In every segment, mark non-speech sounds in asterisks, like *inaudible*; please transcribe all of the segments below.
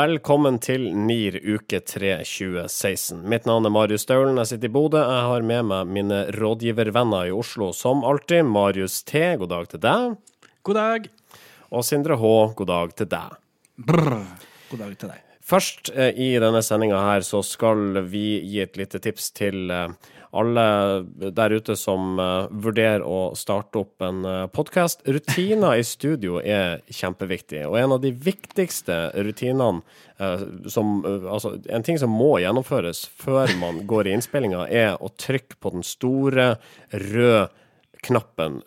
Velkommen til NIR uke 3 2016. Mitt navn er Marius Staulen, jeg sitter i Bodø. Jeg har med meg mine rådgivervenner i Oslo som alltid. Marius T, god dag til deg. God dag. Og Sindre H, god dag til deg. Brr. God dag til deg. Først eh, i denne sendinga her så skal vi gi et lite tips til eh, alle der ute som uh, vurderer å starte opp en uh, podkast. Rutiner i studio er kjempeviktig, og en av de viktigste rutinene uh, som Altså, en ting som må gjennomføres før man går i innspillinga, er å trykke på den store, røde knappen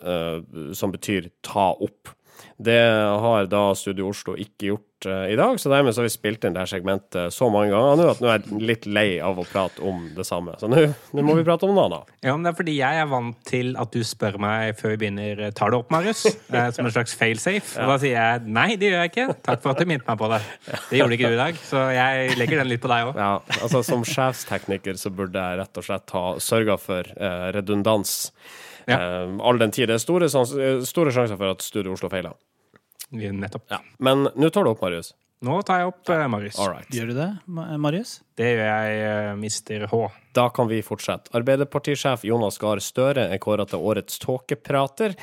som betyr ta opp. Det har da Studio Oslo ikke gjort uh, i dag, så dermed så har vi spilt inn det her segmentet så mange ganger nå at nå er jeg litt lei av å prate om det samme. Så nå må vi prate om noe annet. Ja, men det er fordi jeg er vant til at du spør meg før vi begynner Tar det opp, Marius? Eh, som en slags failsafe. Og da sier jeg nei, det gjør jeg ikke. Takk for at du minnet meg på det. Det gjorde ikke du i dag, så jeg legger den litt på deg òg. Ja, altså som sjefstekniker så burde jeg rett og slett ha sørga for uh, redundans. Ja. Uh, all den tid det er store, store sjanser for at Studio Oslo feiler. Nettopp. Ja. Men nå tar du opp, Marius. Nå tar jeg opp uh, Marius. Alright. Gjør du det, Marius? Det gjør jeg, uh, mister H. Da kan vi fortsette. Arbeiderpartisjef Jonas Gahr Støre er kåret til årets tåkeprater.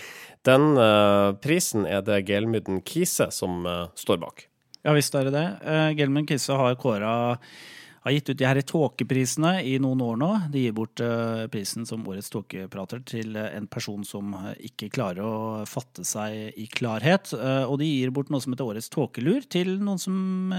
Den uh, prisen er det Gelmyden Kise som står bak. Ja visst er det det. Gelmyden Kise har kåra har gitt ut de her tåkeprisene i noen år nå. De gir bort uh, prisen som årets tåkeprater til uh, en person som uh, ikke klarer å fatte seg i klarhet. og de gir bort noe som heter årets tåkelur til noen som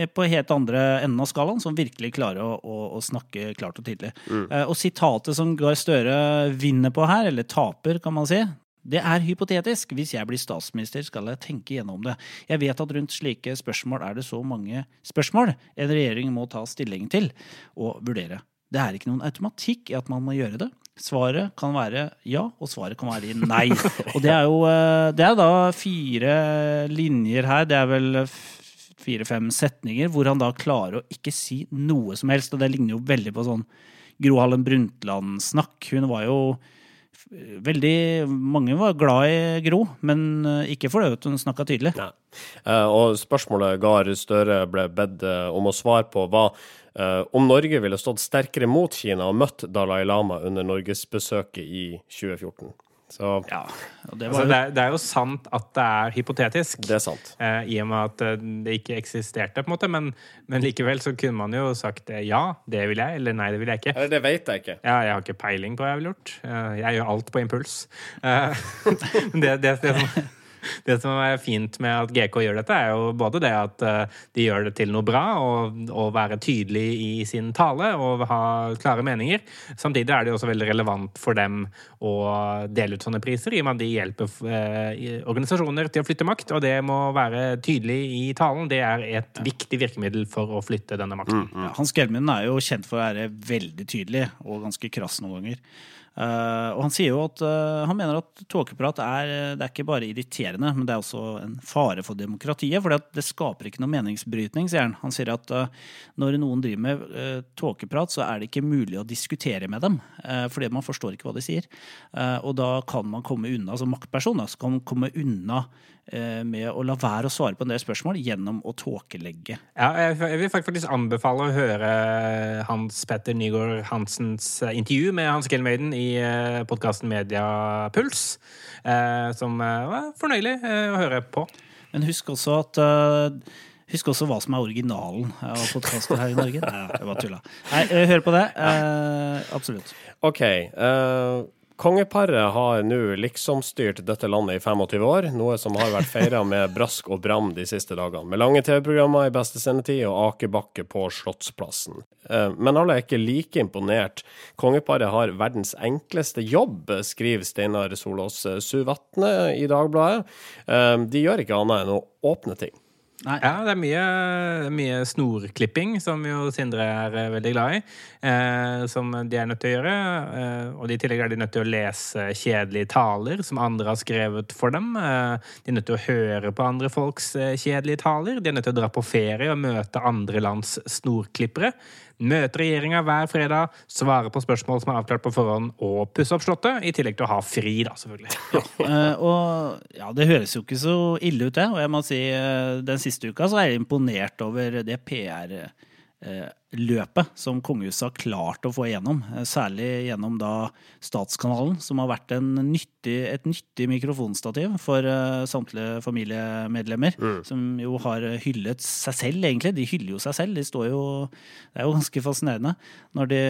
er på helt andre enden av skalaen, som virkelig klarer å, å, å snakke klart og tydelig. Mm. og sitatet som Gahr Støre vinner på her, eller taper, kan man si, det er hypotetisk. Hvis jeg blir statsminister, skal jeg tenke gjennom det. Jeg vet at rundt slike spørsmål er det så mange spørsmål en regjering må ta stilling til og vurdere. Det er ikke noen automatikk i at man må gjøre det. Svaret kan være ja, og svaret kan være nei. *laughs* Og det er jo eh, det er da fire linjer her. Det er vel fire-fem setninger hvor han da klarer å ikke si noe som helst. Og det ligner jo veldig på sånn Gro Harlem Brundtland-snakk. Hun var jo veldig Mange var glad i Gro, men eh, ikke fordi hun snakka tydelig. Ja. Eh, og spørsmålet Gahr Støre ble bedt eh, om å svare på, var om Norge ville stått sterkere mot Kina og møtt Dalai Lama under norgesbesøket i 2014. Så, ja, det, altså, det, er, det, er, jo sant at det er hypotetisk. Det er sant. Eh, I og med at eh, det ikke eksisterte, på en måte. Men, men, likevel så kunne man jo sagt eh, ja, det vil jeg, eller nei, det vil jeg ikke. Eller det vet jeg ikke. Ja, jeg har ikke peiling på hva jeg ville gjort. Eh, jeg gjør alt på impuls. Eh, *laughs* det, det, det, som *laughs* det som er fint med at GK gjør dette, er jo både det at eh, de gjør det til noe bra og, og være tydelig i sin tale og ha klare meninger. Samtidig er det jo også veldig relevant for dem å dele ut sånne priser, i og med at de hjelper eh, organisasjoner til å flytte makt. Og det må være tydelig i talen. Det er et ja. viktig virkemiddel for å flytte denne makten. Mm, mm. Ja, Hans Gelmund er jo kjent for å være veldig tydelig og ganske krass noen ganger. Uh, og han sier jo at uh, han mener at tåkeprat er, det er ikke bare irriterende, men det er også en fare for demokratiet. For det skaper ikke noe meningsbrytning, sier han. Han sier at uh, når noen driver med tåkeprat, så er det ikke mulig å diskutere med dem. fordi man forstår ikke hva de sier. og da kan man komme unna, som maktperson, da, så kan man komme unna med å la være å svare på en del spørsmål gjennom å tåkelegge. Ja, jeg vil faktisk anbefale å høre Hans Petter Nygaard Hansens intervju med Hans Gelmeiden i eh, podkasten Mediapuls, eh, som eh, var fornøyelig å høre på. Men husk også at Husk også hva som er originalen av podkaster her i Norge. Nei, jeg bare tulla. Nei, hør på det. Eh, absolutt. OK. Uh, Kongeparet har nå liksom styrt dette landet i 25 år, noe som har vært feira med brask og bram de siste dagene, med lange TV-programmer i beste sendetid og akebakke på Slottsplassen. Eh, men alle er ikke like imponert. Kongeparet har verdens enkleste jobb, skriver Steinar Solås Suvatne i Dagbladet. Eh, de gjør ikke annet enn å åpne ting. Nei. Ja, det er mye, mye, snorklipping, som jo Sindre er eh, veldig glad i. Eh, som de er nødt til å gjøre. Eh, og i tillegg er de nødt til å lese kjedelige taler som andre har skrevet for dem. Eh, de er nødt til å høre på andre folks eh, kjedelige taler. De er nødt til å dra på ferie og møte andre lands snorklippere. Møte regjeringa hver fredag, svare på spørsmål som er avklart på forhånd, og pusse opp Slottet. I tillegg til å ha fri, da, selvfølgelig. *laughs* Ja, og ja, det høres jo ikke så ille ut, det. Og jeg må si eh, den siste uka så er jeg imponert over det PR. Eh, løpet som kongehuset har klart å få igjennom. Eh, særlig gjennom da Statskanalen, som har vært nyttig, et nyttig mikrofonstativ for uh, samtlige familiemedlemmer. Mm. Som jo har hyllet seg selv, egentlig. De hyller jo seg selv. De står jo Det er jo ganske fascinerende når de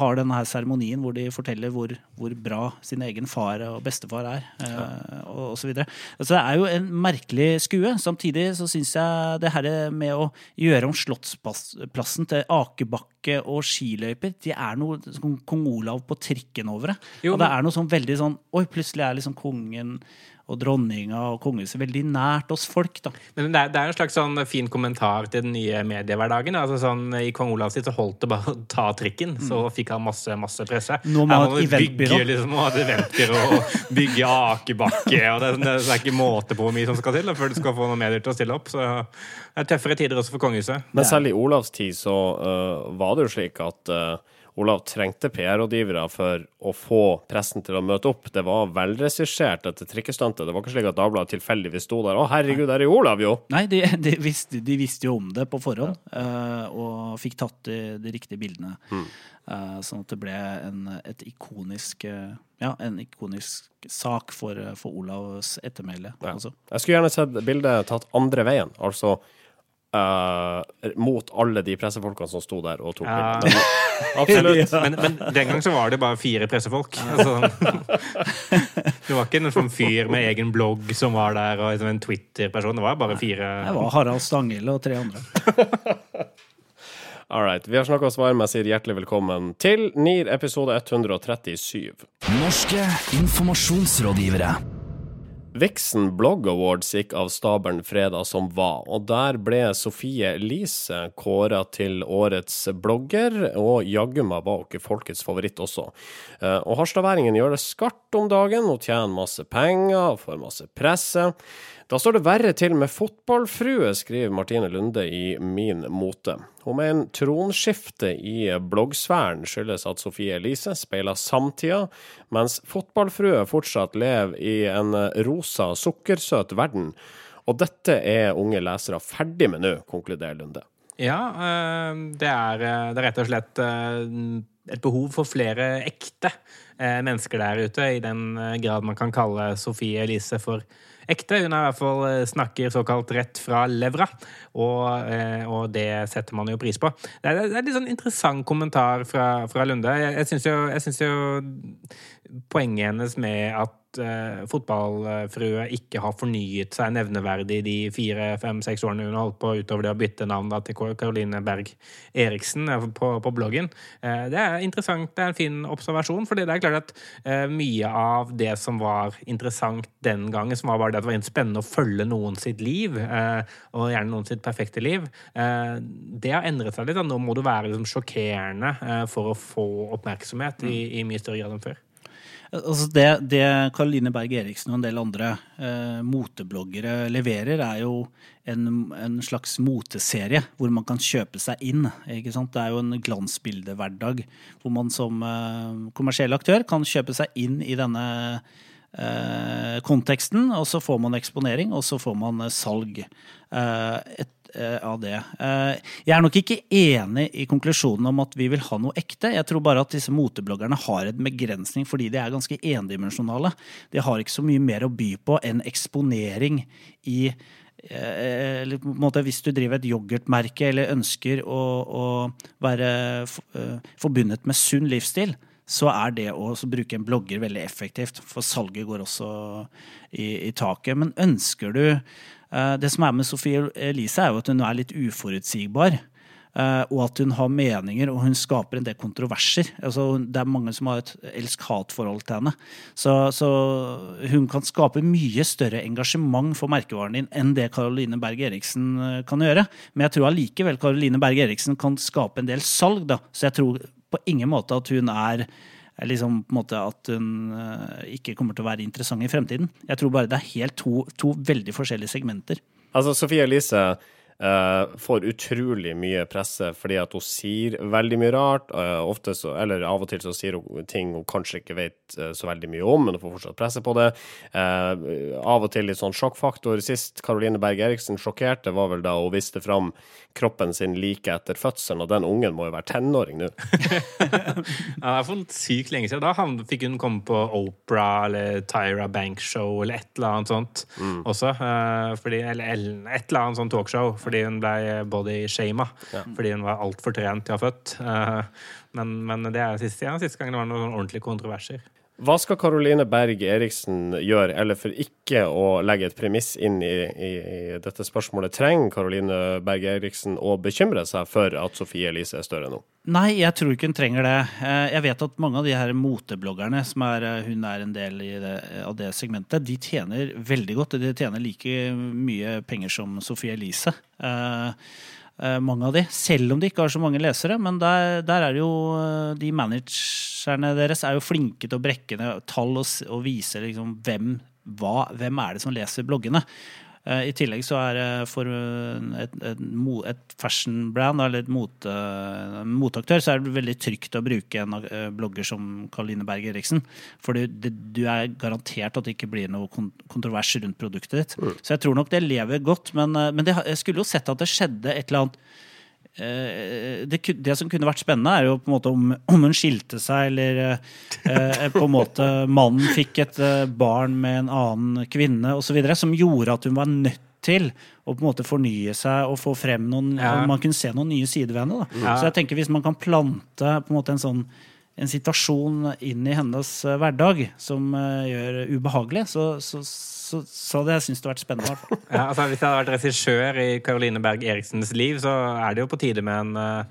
har denne her seremonien hvor de forteller hvor, hvor, bra sin egen far og bestefar er, uh, ja. og osv. Så, så det er jo en merkelig skue. Samtidig så syns jeg det her med å gjøre om Slottsplassen til akebakke og skiløyper. De er noe sånn kong Olav på trikken over det. Jo, og det er noe sånn veldig sånn Oi, plutselig er liksom kongen og dronninga og kongehuset veldig nært oss folk. da. Men det er, det er en slags sånn fin kommentar til den nye mediehverdagen. Altså sånn, I kong Olavs tid så holdt det bare å ta trikken, mm. så fikk han masse masse presse. Nå må han bygge liksom, et eventbyrå og bygge akebakke. og det, det, er ikke måte på hvor mye som skal til før du skal få noen medier til å stille opp. så det er tøffere tider også for kongehuset. Men selv i Olavs tid så uh, var det jo slik at uh, Olav trengte PR-rådgivere for å få pressen til å møte opp. Det var velregissert, dette trikkestuntet. Det var ikke slik at Dagbladet tilfeldigvis sto der. 'Å, herregud, der er Olav, jo!' Nei, de, de, visste, de visste, jo om det på forhånd, ja. uh, og fikk tatt de, de riktige bildene. Mm. Uh, sånn at det ble en, et ikonisk uh, ja, en ikonisk sak for, for Olavs ettermæle. Ja. Jeg skulle gjerne sett bildet tatt andre veien. Altså Uh, mot alle de pressefolkene som sto der og tok ja. bilder. *laughs* Absolutt. Men, men, den gang så var det bare fire pressefolk. Altså, *laughs* det var ikke en sånn fyr med egen blogg som var der, og en Twitter-person. Det var bare fire Det var Harald Stanghelle og tre andre. *laughs* All right. Vi har snakka oss varme. Jeg sier hjertelig velkommen til NIR episode 137. Norske informasjonsrådgivere. Vixen Blog Awards gikk av stabelen fredag som var, og der ble Sofie Elise kåra til årets blogger, og jaggu meg var ikke folkets favoritt også. Eh, og harstadværingen gjør det skarpt om dagen, hun tjener masse penger får masse presse. Da står det verre til med fotballfrue, skriver Martine Lunde i Min Mote. Hun mener tronskiftet i bloggsfæren skyldes at Sofie Elise speiler samtida, mens fotballfrue fortsatt lever i en rosa, sukkersøt verden. Og dette er unge lesere ferdig med nå, konkluderer Lunde. Ja, eh, det er, eh, det er rett og slett eh, et behov for flere ekte mennesker der ute, i den grad man kan kalle Sofie Elise for ekte. Hun er i hvert fall eh, snakker såkalt rett fra levra, og, eh, og, det setter man jo pris på. Det er, det er litt sånn interessant kommentar fra, fra Lunde. Jeg, jeg syns jo, jo poenget hennes med at uh, fotballfrue ikke har fornyet seg nevneverdig de fire, fem, seks årene hun har holdt på, utover det å bytte navn til Caroline Berg Eriksen på, på, bloggen. Det er interessant, det er en fin observasjon, for det er klart at mye av det som var interessant den gangen, som var bare det at det var spennende å følge noen sitt liv, og gjerne noen sitt perfekte liv, det har endret seg litt. Da. Nå må du være liksom, sjokkerende for å få oppmerksomhet i, i mye større grad enn før. Altså det, det Karoline Berg Eriksen og en del andre eh, motebloggere leverer, er jo en, en, slags moteserie hvor man kan kjøpe seg inn. Det er jo en glansbildehverdag hvor man som eh, kommersiell aktør kan kjøpe seg inn i denne eh, konteksten, og så får man eksponering, og så får man eh, salg. Eh, Eh, av det. Eh, jeg er nok ikke enig i konklusjonen om at vi vil ha noe ekte. Jeg tror bare at disse motebloggerne har en begrensning fordi de er ganske endimensjonale. De har ikke så mye mer å by på enn eksponering i eh, eller på en måte Hvis du driver et yoghurtmerke eller ønsker å, å være forbundet med sunn livsstil, så er det å bruke en blogger veldig effektivt. For salget går også i, i taket. Men ønsker du uh, det som er med Sofie Elise, er jo at hun er litt uforutsigbar. Uh, og at hun har meninger, og hun skaper en del kontroverser. Altså, det er mange som har et elsk-hat-forhold til henne. Så, så, hun kan skape mye større engasjement for merkevaren din enn det Caroline Berg Eriksen eh, kan gjøre. Men jeg tror allikevel Caroline Berg Eriksen kan skape en del salg, da. Så jeg tror på ingen måte at hun er liksom på en måte at hun uh, ikke kommer til å være interessant i fremtiden. Jeg tror bare det er helt to, to veldig forskjellige segmenter. Altså, Sofie Elise eh, får utrolig mye presse fordi at hun sier veldig mye rart. Uh, ofte så, eller av og til så sier hun ting hun kanskje ikke vet uh, så veldig mye om, men hun får fortsatt presse på det. Av og til litt sånn sjokkfaktor. Sist Karoline Berg Eriksen sjokkerte, var vel da hun viste fram kroppen sin like etter fødselen, og den ungen må jo være tenåring nå. *laughs* Ja, det er for sykt lenge siden. Da han, fikk hun komme på Opera eller Tyra Bank Show eller et eller annet sånt også. eh, Fordi, eller et eller annet sånt talkshow fordi hun ble body-shama. Fordi hun var altfor trent til å ha født. Eh, Men, men det er siste, ja, siste gang det var noen ordentlige kontroverser. Hva skal Caroline Berg Eriksen gjøre, eller for ikke å legge et premiss inn i, i, i dette spørsmålet, trenger Caroline Berg Eriksen å bekymre seg for at Sofie Elise er større nå? Nei, jeg tror ikke hun trenger det. Eh, Jeg vet at mange av de her motebloggerne, som er, eh, hun er en del det, av det segmentet, de tjener veldig godt. De tjener like mye penger som Sophie Elise. Eh, mange av de, selv om de ikke har så mange lesere. Men der, der er jo eh, De managerne deres er jo flinke til å brekke ned tall og, og vise liksom hvem, hva, hvem er det som leser bloggene. Eh, I tillegg så er det for eh, et, et, et fashion brand, eller et mote, moteaktør, så er det veldig trygt å bruke en eh, blogger som Karoline Berg Eriksen. For du, du er garantert at det ikke blir noe kontrovers rundt produktet ditt. Så jeg tror nok det lever godt, men, eh, men det, jeg skulle jo sett at det skjedde et eller annet Eh, det, det som kunne vært spennende, er jo på en måte om, om hun skilte seg, eller eh, på en måte mannen fikk et eh, barn med en annen kvinne osv., som gjorde at hun var nødt til å på en måte fornye seg og få frem noen Ja. Man kunne se noen nye sider ved henne. Ja. Så jeg tenker hvis man kan plante på en måte en sånn en situasjon inn i hennes eh, hverdag som eh, gjør ubehagelig, så, så, så, så hadde jeg syntes det vært spennende. i hvert fall. *laughs* Ja, altså Hvis jeg hadde vært regissør i Caroline Berg Eriksens liv, så er det jo på tide med en, eh,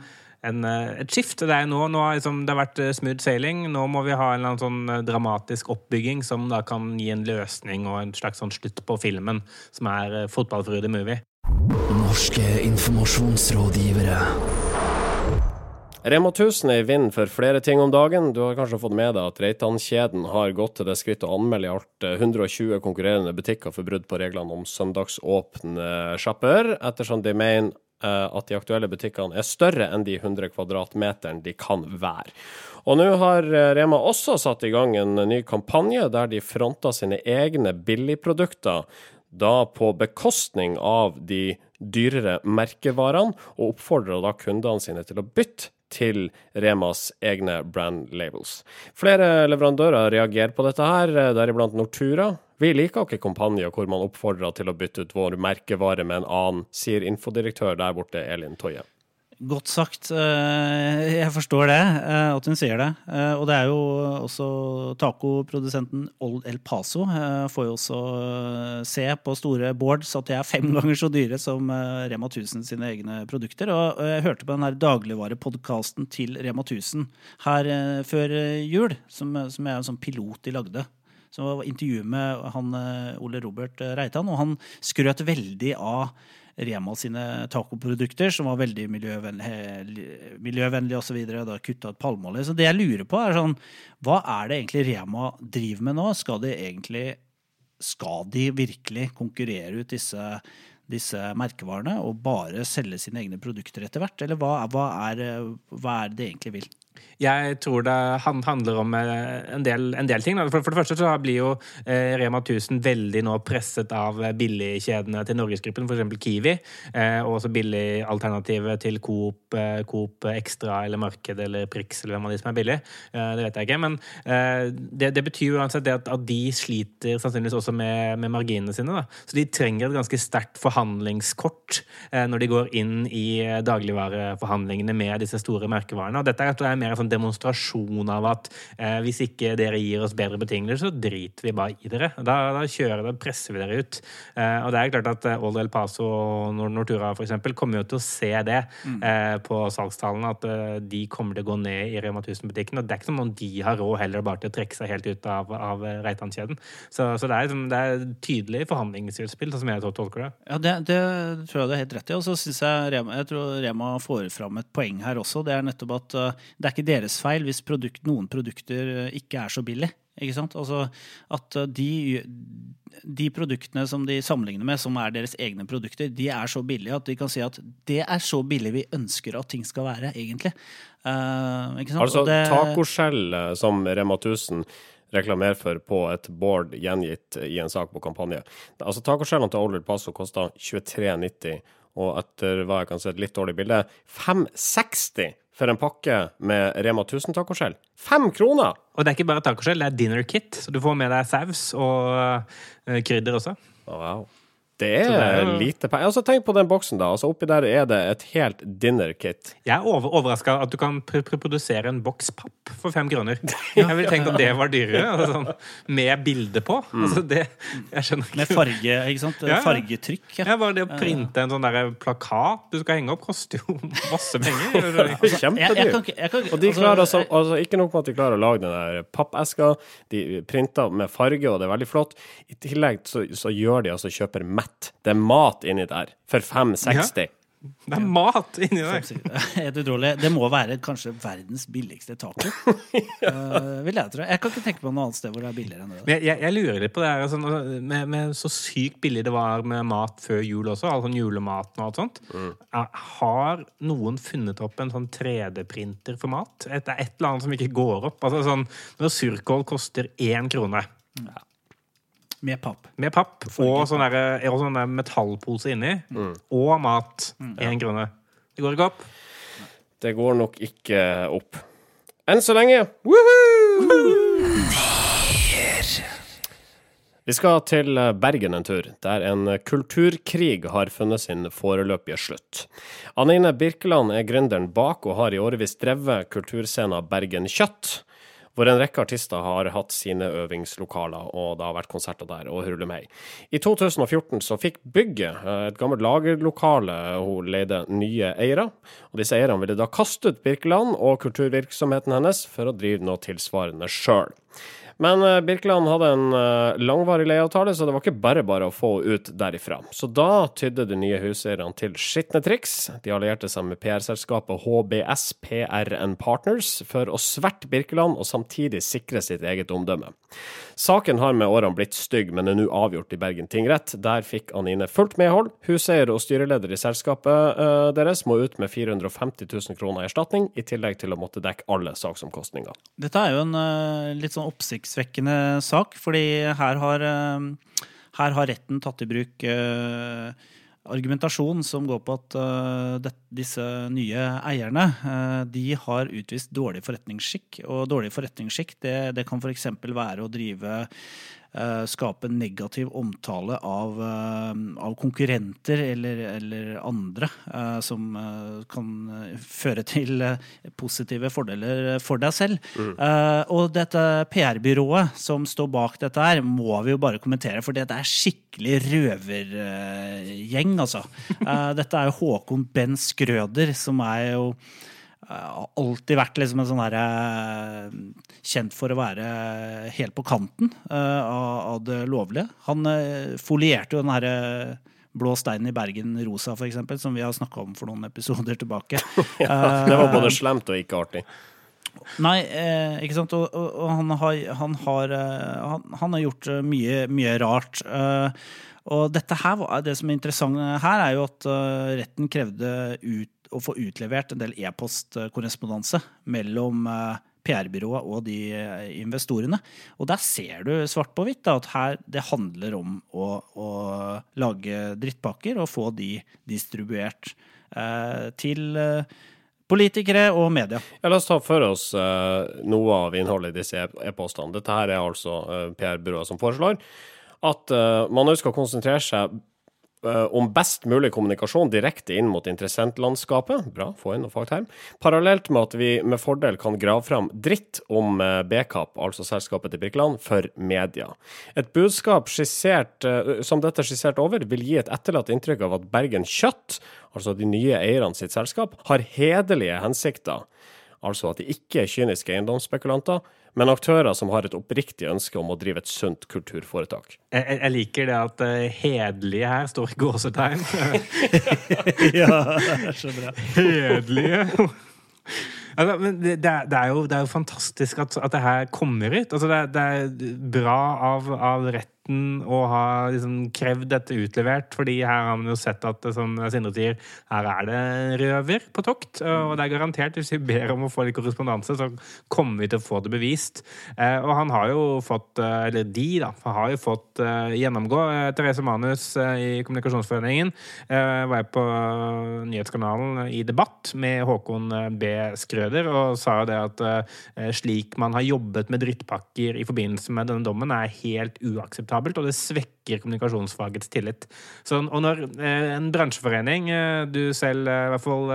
en, et skift. Det, er nå, nå har liksom, det har vært smooth sailing. Nå må vi ha en eller annen sånn dramatisk oppbygging som da kan gi en løsning og en slags sånn slutt på filmen, som er fotballfrue the movie. Norske informasjonsrådgivere. Rema 1000 er i vinden for flere ting om dagen. Du har kanskje fått med deg at Reitan-kjeden har gått til det skritt å anmelde i alt eh, 120 konkurrerende butikker for brudd på reglene om søndagsåpne sjapper, ettersom de mener eh, at de aktuelle butikkene er større enn de 100 kvadratmeteren de kan være. Og nå har eh, Rema også satt i gang en ny kampanje der de fronter sine egne billigprodukter, da på bekostning av de dyrere merkevarene, og oppfordrer da kundene sine til å bytte til Remas egne brand labels. Flere leverandører reagerer på dette her, deriblant Nortura. Vi liker ikke kampanjer hvor man oppfordrer til å bytte ut vår merkevare med en annen, sier infodirektør der borte, Elin Toje. Godt sagt. Eh, Jeg forstår det, eh, at hun sier det. Eh, Og det er jo også tacoprodusenten Old El Paso får jo også se på store boards at de er fem ganger så dyre som Rema 1000 sine egne produkter. Og jeg hørte på den her dagligvarepodkasten til Rema 1000 her før jul, som, som er en sånn pilot de lagde. Det var intervju med han Ole Robert Reitan, og han skrøt veldig av Rema sine tacoprodukter, som var veldig miljøvennlige miljøvennlig osv. Kutta ut palmeolje. Så det jeg lurer på, er sånn Hva er det egentlig Rema driver med nå? Skal de egentlig Skal de virkelig konkurrere ut disse, disse merkevarene og bare selge sine egne produkter etter hvert? Eller hva, hva, er, hva er det de egentlig vil? Jeg tror det han- handler om eh, en del, en del ting. For, for det første så blir jo eh, Rema 1000 veldig nå presset av eh, billigkjedene til Norgesgruppen, f.eks. Kiwi. Eh, og også billigalternativet til Coop, eh, Coop Extra eller Marked eller Prix eller hvem av de som er billig. Eh, det vet jeg ikke. Men det, det betyr uansett det at, at de sliter sannsynligvis også med, med marginene sine. Da. Så de trenger et ganske sterkt forhandlingskort når de går inn i dagligvareforhandlingene med disse store merkevarene. Og dette er, jeg, mer en sånn demonstrasjon av at eh, hvis ikke dere gir oss bedre betingelser, så driter vi bare i dere. Da, da kjører det, presser vi dere ut. Eh, og det er klart at eh, Old El Paso og Nortura for eksempel, kommer jo til å se det eh, på salgstallene, at eh, de kommer til å gå ned i Rema 1000-butikken. Og det er ikke som om de har råd heller bare til å trekke seg helt ut av, av eh, Reitan-kjeden. Så, så det, er, liksom- det er tydelig forhandlingsutspill, sånn som jeg tolker det. Ja, det, det tror jeg du har helt rett i. Og så synes jeg Rema, jeg tror Rema får fram et poeng her også. Det er nettopp at det er ikke deres feil hvis produkt, noen produkter uh, ikke er så billig. Ikke sant? Altså at uh, de de produktene som de sammenligner med, som er deres egne produkter, de er så billige at de kan si at det er så billig vi ønsker at ting skal være, egentlig. Uh? Altså det- tacoskjell eh, som Rema 1000 reklamerer for på et board gjengitt i en sak på kampanje. Altså Tacoskjellene til Older Paso kosta 23,90, og etter hva jeg kan se et litt dårlig bilde, 560 for en pakke med Rema 1000 tacoskjell. Fem kroner! Og det er ikke bare tacoskjell, det er dinner kit, så du får med deg saus og eh, krydder også. Wow. Det er, det er lite penger. Altså, tenk på den boksen, da. Altså, oppi der er det et helt dinner kit. Jeg er over, overraska at du kan pr pr produsere en boks papp for fem kroner. *laughs* Jeg ville tenkt at det var dyrere. Altså, sånn, med bilde på. Altså, det, jeg skjønner ikke Med farge, ikke sant? Ja, ja. Fargetrykk. Ja. Ja, bare det å printe en sånn der plakat du skal henge opp, koster jo *laughs* masse penger. Kjempedyrt. Og de altså, klarer altså, altså Ikke nok med at de klarer å lage den der pappeska, de printer med farge, og det er veldig flott. I tillegg så, så gjør de altså kjøper mett. Det er mat inni der for 560. Det er mat inni der. Helt utrolig. Det må være kanskje verdens billigste taco. *laughs* Eh, vil jeg tro. Jeg kan ikke tenke på noe annet sted hvor det er billigere enn det. Men jeg, jeg, jeg lurer litt på det her altså, med, med så sykt billig det var med mat før jul også, all sånn julematen og alt sånt. Er- Har noen funnet opp en sånn 3D-printer for mat? Et, et eller annet som ikke går opp? Altså sånn, Når surkål koster én krone Med papp. med papp og sånn der, og sånn der metallpose inni, og mat én krone. Det går ikke opp. Det går nok ikke opp. Enn så lenge. Vi skal til Bergen en tur, der en kulturkrig har funnet sin foreløpige slutt. Anine Birkeland er gründeren bak og har i årevis drevet kulturscena Bergen Kjøtt, hvor en rekke artister har hatt sine øvingslokaler, og det har vært konserter der og hurlumhei. I 2014 så fikk bygget, eh, et gammelt lagerlokale, hun leide nye eiere, og disse eierne ville da kaste ut Birkeland og kulturvirksomheten hennes for å drive noe tilsvarende sjøl. Men eh, Birkeland hadde en eh, langvarig leieavtale, så det var ikke bare bare å få ut derifra. Så da tydde de nye huseierne til skitne triks. De allierte seg med PR-selskapet HBS PR Partners for å sverte Birkeland og samtidig sikre sitt eget omdømme. Saken har med årene blitt stygg, men er nå avgjort i Bergen tingrett. Der fikk Anine fullt medhold. Huseier og styreleder i selskapet eh, deres må ut med 450 000 kroner i erstatning, i tillegg til å måtte dekke alle saksomkostninger. Dette er jo en eh, litt sånn oppsiktsvekkende sak, fordi her har, eh, her har retten tatt i bruk argumentasjon som går på at eh, det, disse nye eierne eh, de har utvist dårlig forretningsskikk. Og dårlig forretningsskikk det, det kan f.eks. være å drive Skape negativ omtale av, eh, av konkurrenter eller, eller andre eh, som eh, kan eh, føre til eh, positive fordeler for deg selv. Mm. og dette PR-byrået som står bak dette her, må vi jo bare kommentere, for det er skikkelig røvergjeng, altså. Eh, dette er jo Håkon Ben Skrøder, som er jo eh, har alltid vært liksom en sånn herre Kjent for å være helt på kanten eh, av, det lovlige. Han eh, folierte jo den herre Blå steinen i Bergen rosa, for eksempel, som vi har snakka om for noen episoder tilbake. *laughs* ja, Det var både slemt og ikke artig. Nei, eh, ikke sant. Og, og, og han, har, han, har, eh, han, han har gjort eh, mye, mye rart. Eh, og dette her, det som er interessant her, er jo at eh, retten krevde ut, å få utlevert en del e-postkorrespondanse mellom eh, PR-byrået og de eh, investorene. Og der ser du svart på hvitt at her det handler om å, å lage drittpakker og få de distribuert eh, til eh, politikere og media. Ja, la oss ta for oss eh, noe av innholdet i disse e-postene. Dette her er altså PR-byrået som foreslår at man nå skal konsentrere seg om best mulig kommunikasjon direkte inn mot interessentlandskapet. Bra, få inn noe fagterm. Parallelt med at vi med fordel kan grave fram dritt om Bekap, Bkap, altså selskapet til Birkeland, for media. Et budskap skissert, eh, som dette er skissert over, vil gi et etterlatt inntrykk av at Bergen Kjøtt, altså de nye eierne sitt selskap, har hederlige hensikter. Altså at de ikke er kyniske eiendomsspekulanter, men aktører som har et oppriktig ønske om å drive et sunt kulturforetak. Jeg, jeg- liker det at uh, 'hederlige' her står i gåsetegn. *laughs* ja, det er så bra. Hederlige. Altså, men det, det, er, det, er jo, det er jo fantastisk at, at det her kommer ut. Altså, det, er- bra av, av retten uten å ha liksom, krevd dette utlevert. fordi her har man jo sett at, som Sindre sier, her er det røver på tokt. Og det er garantert, hvis vi ber om å få litt korrespondanse, så kommer vi til å få det bevist. Eh, og han har jo fått, eh, eller de, da, har jo fått eh, gjennomgå. Eh, Therese Manus eh, i Kommunikasjonsforeningen eh, var jeg på nyhetskanalen i debatt med Håkon eh, B. Skrøder og sa jo det at eh, slik man har jobbet med drittpakker i forbindelse med denne dommen, er helt uakseptabelt, og det svekker kommunikasjonsfagets tillit. Så, og når eh, en bransjeforening eh, du selv eh, i hvert fall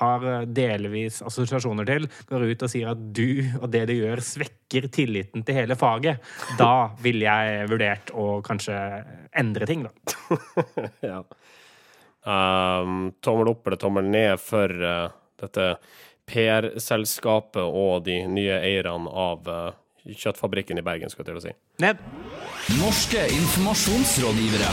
har delvis assosiasjoner til, går ut og sier at du og det du gjør, svekker tilliten til hele faget, da ville jeg vurdert å kanskje endre ting, da. *laughs* ja. Um, tommel opp eller tommel ned for uh, dette PR-selskapet og de nye eierne av uh, kjøttfabrikken i Bergen, skal jeg til å si. Ned. Norske informasjonsrådgivere.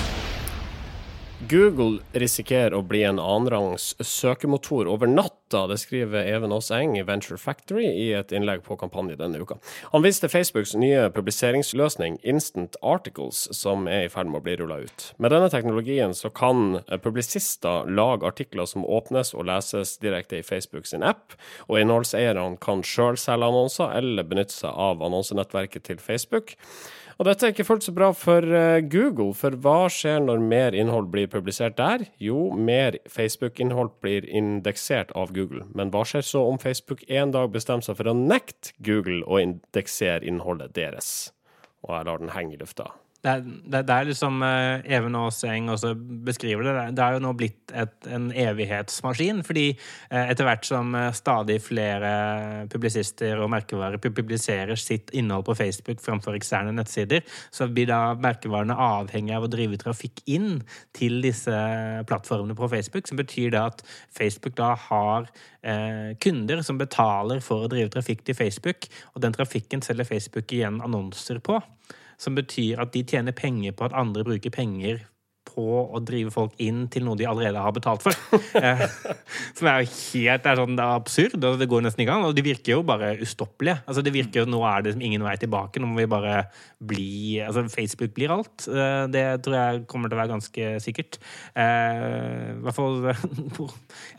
Google risikerer å bli en annenrangs søkemotor over natta. Det skriver Even Aas Eng i Venture Factory i et innlegg på kampanje denne uka. Han viste Facebooks nye publiseringsløsning Instant Articles, som er i ferd med å bli rulla ut. Med denne teknologien så kan publisister lage artikler som åpnes og leses direkte i Facebook sin app, og innholdseierne kan sjøl selge annonser eller benytte seg av annonsenettverket til Facebook. Og dette er ikke fullt så bra for uh, Google, for hva skjer når mer innhold blir publisert der? Jo, mer Facebook-innhold blir indeksert av Google. Men hva skjer så om Facebook en dag bestemmer seg for å nekte Google å indeksere innholdet deres? Og jeg lar den henge i lufta. Det er, det, det er liksom uh, Even Aaseng også beskriver det. Det er jo nå blitt et, en evighetsmaskin. Fordi uh, etter hvert som uh, stadig flere publisister og merkevarer publiserer sitt innhold på Facebook framfor eksterne nettsider, så blir da merkevarene avhengig av å drive trafikk inn til disse plattformene på Facebook. Som betyr det at Facebook da har kunder som betaler for å drive trafikk til Facebook, og den trafikken selger Facebook igjen annonser på som betyr at de tjener penger på at andre bruker penger på å drive folk inn til noe de allerede har betalt for. *laughs* Eh, som er helt er sånn, det er absurd, og det går nesten i gang. Og de virker jo bare ustoppelige. Altså, det virker jo, Nå er det ingen vei tilbake. Nå må vi bare bli altså Facebook blir alt. Eh, det tror jeg kommer til å være ganske sikkert. Eh, I hvert fall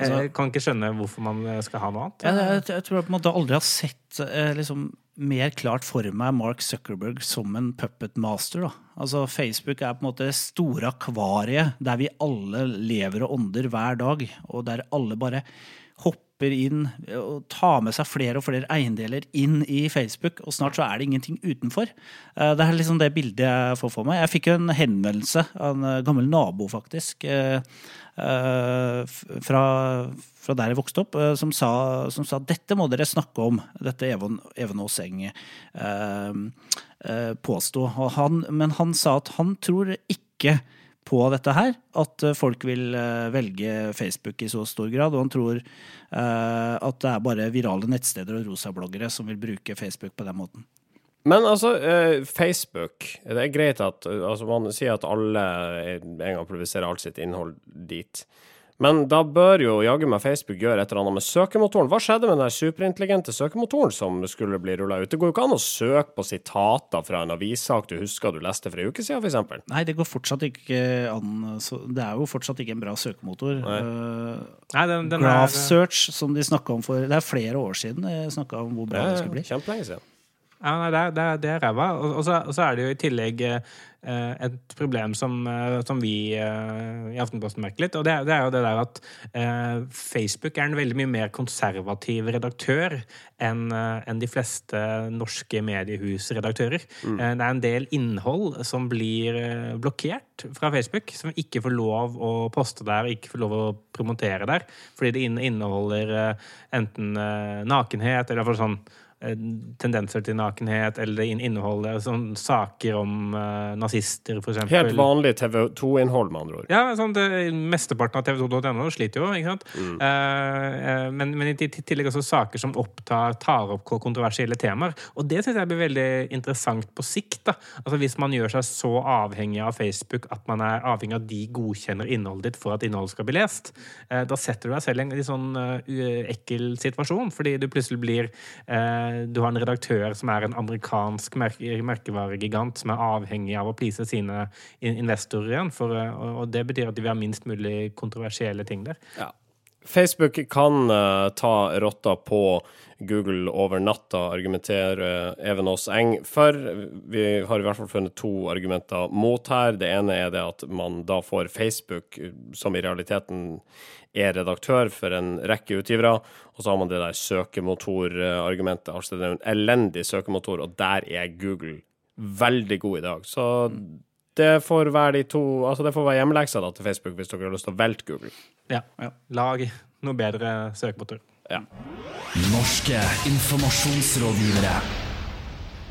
Jeg kan ikke skjønne hvorfor man skal ha noe annet. Jeg, jeg, jeg tror jeg på en måte aldri har sett liksom mer klart for meg Mark Zuckerberg som en puppet master. Da. Altså Facebook er på en måte det store akvariet der vi alle lever og ånder hver dag, og der alle bare hopper inn og tar med seg flere og flere eiendeler inn i Facebook, og snart så er det ingenting utenfor. Det er liksom det bildet jeg får for meg. Jeg fikk en henvendelse av en gammel nabo, faktisk, fra fra der jeg vokste opp, eh, som sa, som sa dette må dere snakke om. Dette Even, Even Aaseng eh, eh, påsto. Men han sa at han tror ikke på dette her, at folk vil eh, velge Facebook i så stor grad. Og han tror eh, at det er bare virale nettsteder og rosabloggere som vil bruke Facebook på den måten. Men altså, eh, Facebook Det er greit at altså, man sier at alle en gang publiserer alt sitt innhold dit. Men da bør jo jaggu meg Facebook gjøre et eller annet med søkemotoren. Hva skjedde med den superintelligente søkemotoren som skulle bli rulla ut? Det går jo ikke an å søke på sitater fra en avissak du husker du leste for en uke siden, f.eks. Nei, det går fortsatt ikke an. Det er jo fortsatt ikke en bra søkemotor. Nei. Uh, Nei, den, den Graph er... Search, som de snakka om for Det er flere år siden de snakka om hvor bra ja, det skulle bli. Kjempelenge siden. Ja, nei, det, det, det er ræva. Og, og, og, så er det jo i tillegg eh, et problem som, eh, som vi eh, i Aftenposten merker litt. Og det, det, er jo det der at eh, Facebook er en veldig mye mer konservativ redaktør enn eh, en de fleste norske mediehusredaktører. Mm. Eh, det er en del innhold som blir blokkert fra Facebook, som ikke får lov å poste der og ikke får lov å promotere der, fordi det inneholder enten nakenhet eller iallfall sånn tendenser til nakenhet, eller innholdet. sånn saker om uh, nazister, f.eks. Helt vanlig TV2-innhold, med andre ord. Ja, sånn, det, mesteparten av TV2.no sliter jo, ikke sant. Mm. Uh, men, men, i tillegg også saker som opptar, tar opp kontroversielle temaer. Og det syns jeg blir veldig interessant på sikt. da. Altså Hvis man gjør seg så avhengig av Facebook at man er avhengig av de godkjenner innholdet ditt for at innholdet skal bli lest, uh, da setter du deg selv i en litt sånn ekkel situasjon, fordi du plutselig blir eh, du har en redaktør som er en amerikansk merke, merkevaregigant som er avhengig av å please sine investorer igjen. For, eh, og, det betyr at de vil ha minst mulig kontroversielle ting der. Ja. Facebook kan uh, ta rotta på Google over natta, argumenterer Evenås Eng for. Vi har i hvert fall funnet to argumenter mot her. Det ene er det at man da får Facebook, eh, som i realiteten er redaktør for en rekke utgivere, og så har man det der søkemotorargumentet. Altså det er en elendig søkemotor, og der er Google veldig god i dag. Så det får være de to Altså det får være hjemmeleksa da til Facebook hvis dere har lyst til å velte Google. Ja. Lag noe bedre søkemotor. Ja. Norske informasjonsrådgivere.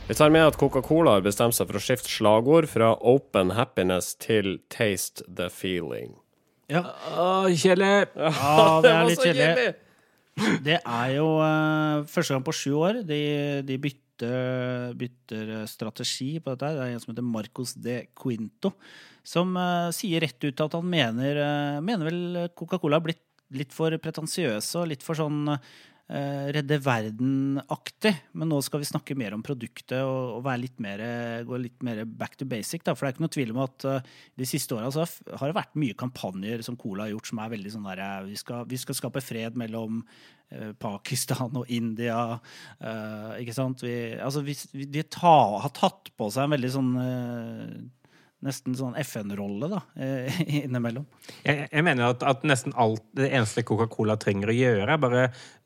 Vi tar med at Coca-Cola har bestemt seg for å skifte slagord fra Open Happiness til Taste the Feeling. Ja, Å, kjedelig! ja *laughs* det er litt kjedelig. Det er jo eh, første gang på sju år de, de bytter, bytter eh, strategi på dette. her. Det er en som heter Marcos de Quinto, som eh, sier rett ut at han mener, eh, mener vel Coca-Cola har blitt litt for pretensiøse og litt for sånn redde verden-aktig. Men nå skal vi snakke mer om produktet og, litt mer, gå litt mer back to basic. Da. For det er ikke noe tvil om at eh, de siste åra har- det vært mye kampanjer som Cola har gjort, som er veldig sånn der eh, Vi vi skal skape fred mellom eh, Pakistan og India. eh, ikke sant? Vi, altså, vi, de ta, har tatt på seg en veldig sånn eh, Nesten sånn FN-rolle, da, eh, *laughs* innimellom. Jeg, jeg mener at, at nesten alt det eneste Coca-Cola trenger å gjøre, er bare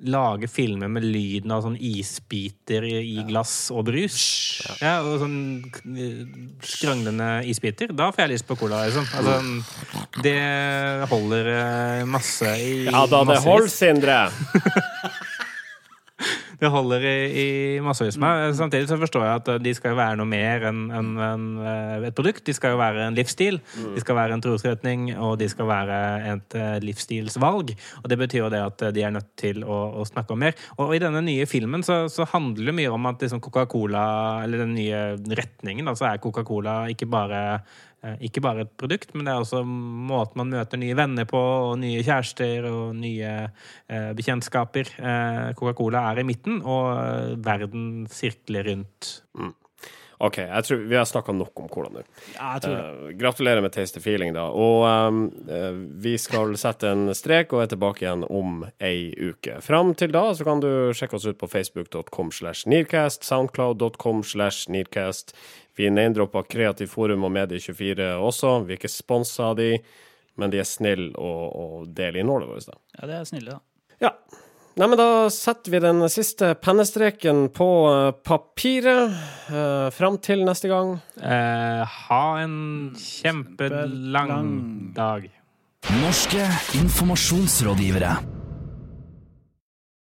lage filmer med lyden av sånn isbiter i, glass og brus. Ja, og sånn eh, skranglende isbiter. Da får jeg lyst på cola, liksom. Altså, det holder eh, masse i Ja da, det holder, Sindre! *laughs* Det holder i, i massevis. med. samtidig så forstår jeg at de skal jo være noe mer enn en, enn, eh, et produkt. De skal jo være en livsstil, de skal være en trosretning, og de skal være et eh, livsstilsvalg. Og det betyr jo det at de er nødt til å, å snakke om mer. Og i denne nye filmen så, så handler det mye om at liksom Coca-Cola, eller den nye retningen, altså er Coca-Cola ikke bare eh, ikke bare et produkt, men det er også måten man møter nye venner på, og nye kjærester og nye eh, bekjentskaper. Eh, Coca-Cola er i midten, og eh, verden sirkler rundt. OK, jeg tror vi har snakka nok om cola nå. Ja, jeg tror det. Eh, gratulerer med Taste Feeling, da. Og ehm, eh, vi skal sette en strek og er tilbake igjen om ei uke. Fram til da så kan du sjekke oss ut på facebook.com slash nearcast, soundcloud.com slash nearcast. Vi name-dropper Kreativt Forum og Medie24 også. Vi er ikke sponsa av de, men de er snille og, og deler innholdet vårt, da. Ja, det er snille, da. Ja. Nei, men da setter vi den siste pennestreken på eh, papiret. Uh, fram til neste gang. Eh, ha en kjempelang Kjempelang. dag. Norske informasjonsrådgivere.